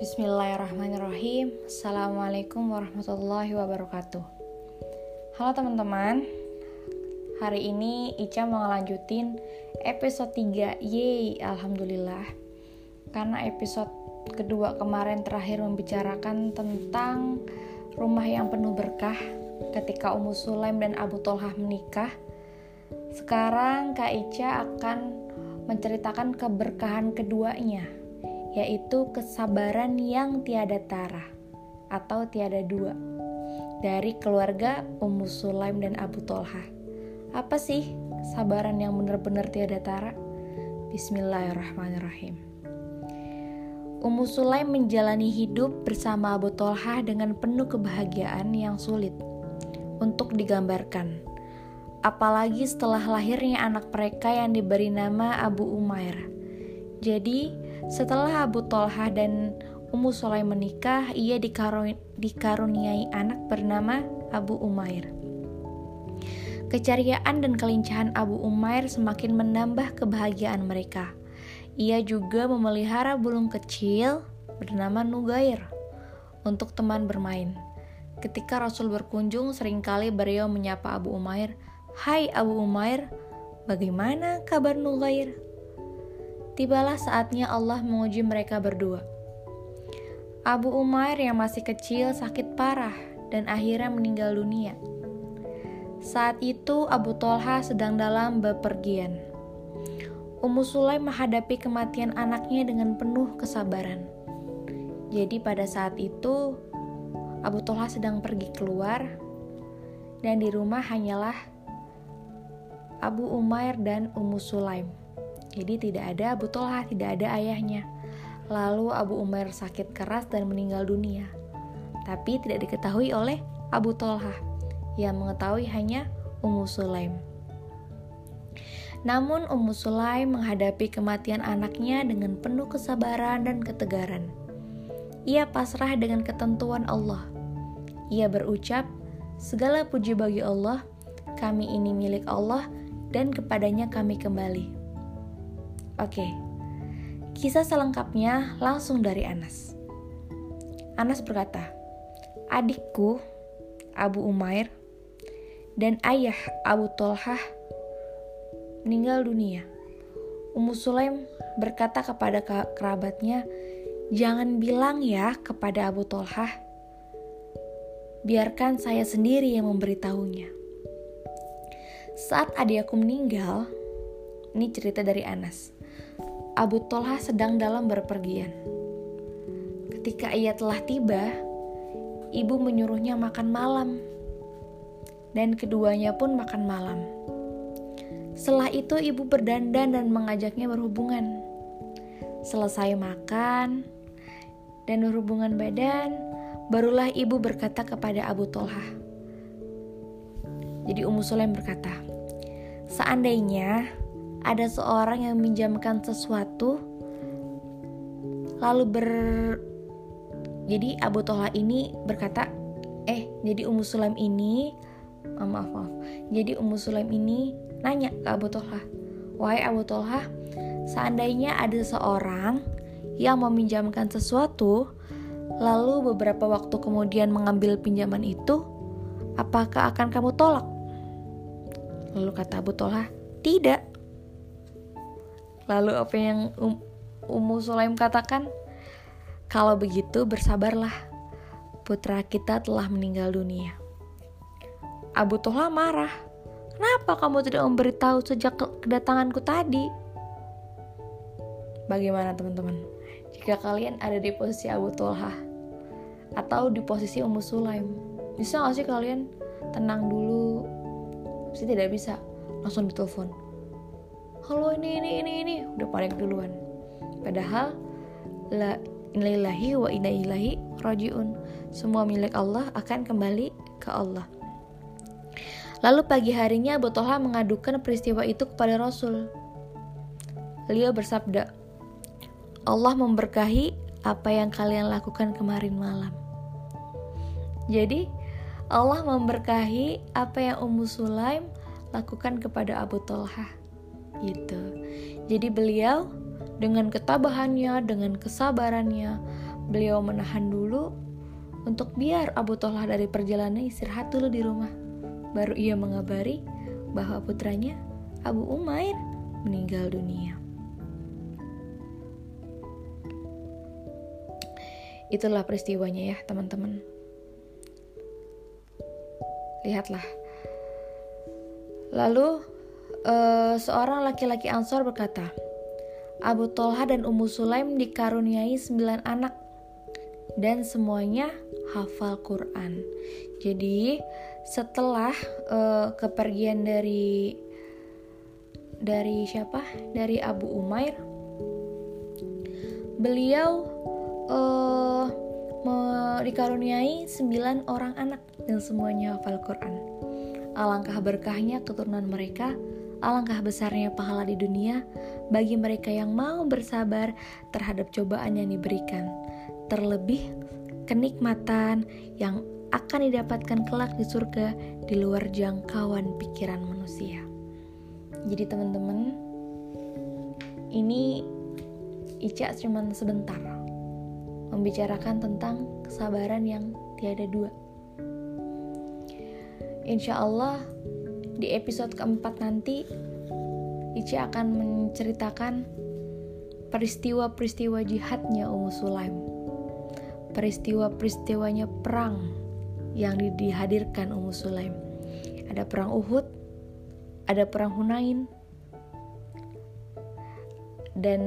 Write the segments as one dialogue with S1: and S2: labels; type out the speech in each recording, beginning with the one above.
S1: Bismillahirrahmanirrahim. Assalamualaikum warahmatullahi wabarakatuh. Halo teman-teman. Hari ini Ica mau ngelanjutin episode 3 Yeay, Alhamdulillah. Karena episode kedua kemarin terakhir membicarakan tentang rumah yang penuh berkah Ketika Ummu Sulaim dan Abu Tolhah menikah. Sekarang Kak Ica akan menceritakan keberkahan keduanya yaitu kesabaran yang tiada tara atau tiada dua dari keluarga Ummu Sulaim dan Abu Tolha. Apa sih kesabaran yang benar-benar tiada tara? Bismillahirrahmanirrahim. Ummu Sulaim menjalani hidup bersama Abu Tolha dengan penuh kebahagiaan yang sulit untuk digambarkan. Apalagi setelah lahirnya anak mereka yang diberi nama Abu Umair. Jadi, setelah Abu Tolha dan Ummu Sulaim menikah, ia dikaruniai anak bernama Abu Umair. Keceriaan dan kelincahan Abu Umair semakin menambah kebahagiaan mereka. Ia juga memelihara burung kecil bernama Nugair untuk teman bermain. Ketika Rasul berkunjung, sering kali beliau menyapa Abu Umair, "Hai Abu Umair, bagaimana kabar Nugair?" Tibalah saatnya Allah menguji mereka berdua. Abu Umair yang masih kecil sakit parah dan akhirnya meninggal dunia. Saat itu Abu Tolha sedang dalam bepergian. Ummu Sulaim menghadapi kematian anaknya dengan penuh kesabaran. Jadi pada saat itu Abu Tolha sedang pergi keluar dan di rumah hanyalah Abu Umair dan Ummu Sulaim. Jadi tidak ada Abu Tolha, tidak ada ayahnya. Lalu Abu Umar sakit keras dan meninggal dunia. Tapi tidak diketahui oleh Abu Tolha. Yang mengetahui hanya Ummu Sulaim. Namun Ummu Sulaim menghadapi kematian anaknya dengan penuh kesabaran dan ketegaran. Ia pasrah dengan ketentuan Allah. Ia berucap, "Segala puji bagi Allah, kami ini milik Allah dan kepadanya kami kembali." Oke, kisah selengkapnya langsung dari Anas. Anas berkata, adikku Abu Umair dan ayah Abu Tolhah meninggal dunia. Ummu Sulaim berkata kepada kerabatnya, "Jangan bilang ya kepada Abu Tolhah. Biarkan saya sendiri yang memberitahunya." Saat adikku meninggal, ini cerita dari Anas. Abu Tolha sedang dalam berpergian. Ketika ia telah tiba, ibu menyuruhnya makan malam, dan keduanya pun makan malam. Setelah itu, ibu berdandan dan mengajaknya berhubungan. Selesai makan dan berhubungan badan, barulah ibu berkata kepada Abu Tolha. Jadi Ummu Sulaim berkata, "Seandainya ada seorang yang minjamkan sesuatu lalu ber jadi Abu Toha ini berkata eh jadi Ummu Sulaim ini oh, maaf maaf jadi Ummu Sulaim ini nanya ke Abu Toha wahai Abu Toha seandainya ada seorang yang meminjamkan sesuatu lalu beberapa waktu kemudian mengambil pinjaman itu apakah akan kamu tolak? Lalu kata Abu Toha tidak Lalu apa yang um, Ummu Sulaim katakan? Kalau begitu bersabarlah, putra kita telah meninggal dunia. Abu Tohla marah. Kenapa kamu tidak memberitahu sejak kedatanganku tadi? Bagaimana teman-teman? Jika kalian ada di posisi Abu Tolha atau di posisi Ummu Sulaim, bisa gak sih kalian tenang dulu? Pasti tidak bisa, langsung ditelepon halo ini ini ini ini. Udah paling duluan. Padahal la inilahi wa inailahi rojiun semua milik Allah akan kembali ke Allah. Lalu pagi harinya Abu Talha mengadukan peristiwa itu kepada Rasul. Beliau bersabda Allah memberkahi apa yang kalian lakukan kemarin malam. Jadi Allah memberkahi apa yang Ummu Sulaim lakukan kepada Abu Talha gitu. Jadi beliau dengan ketabahannya, dengan kesabarannya beliau menahan dulu untuk biar Abu Talha dari perjalanan istirahat dulu di rumah. Baru ia mengabari bahwa putranya Abu Umair meninggal dunia. Itulah peristiwanya ya teman-teman. Lihatlah. Lalu uh, seorang laki-laki Ansor berkata, Abu Tolha dan Ummu Sulaim dikaruniai sembilan anak dan semuanya hafal Quran. Jadi setelah uh, kepergian dari dari siapa? Dari Abu Umair, beliau uh, dikaruniai sembilan orang anak dan semuanya hafal Quran. Alangkah berkahnya keturunan mereka, alangkah besarnya pahala di dunia bagi mereka yang mau bersabar terhadap cobaan yang diberikan. Terlebih kenikmatan yang akan didapatkan kelak di surga di luar jangkauan pikiran manusia. Jadi teman-teman, ini Ica cuma sebentar membicarakan tentang kesabaran yang tiada dua. Insya Allah di episode keempat nanti Ica akan menceritakan peristiwa-peristiwa jihadnya Ummu Sulaim. Peristiwa-peristiwanya perang yang dihadirkan Ummu Sulaim. Ada perang Uhud ada perang Hunain dan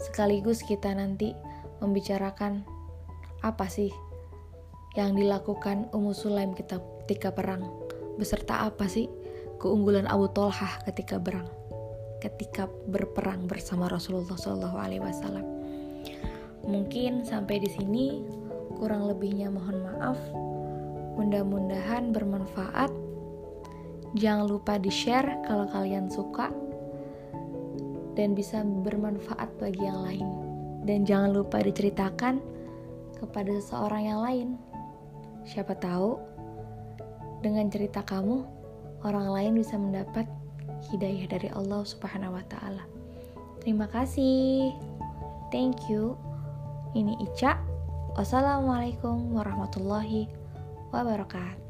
S1: sekaligus kita nanti membicarakan apa sih yang dilakukan Ummu Sulaim ketika perang beserta apa sih keunggulan Abu Tolhah ketika berang? Ketika berperang bersama Rasulullah Shallallahu Alaihi Wasallam? Mungkin sampai di sini kurang lebihnya mohon maaf. Mudah-mudahan bermanfaat. Jangan lupa di share kalau kalian suka. Dan bisa bermanfaat bagi yang lain. Dan jangan lupa diceritakan kepada seseorang yang lain. Siapa tahu dengan cerita kamu orang lain bisa mendapat hidayah dari Allah Subhanahu wa taala. Terima kasih. Thank you. Ini Ica. Wassalamualaikum warahmatullahi wabarakatuh.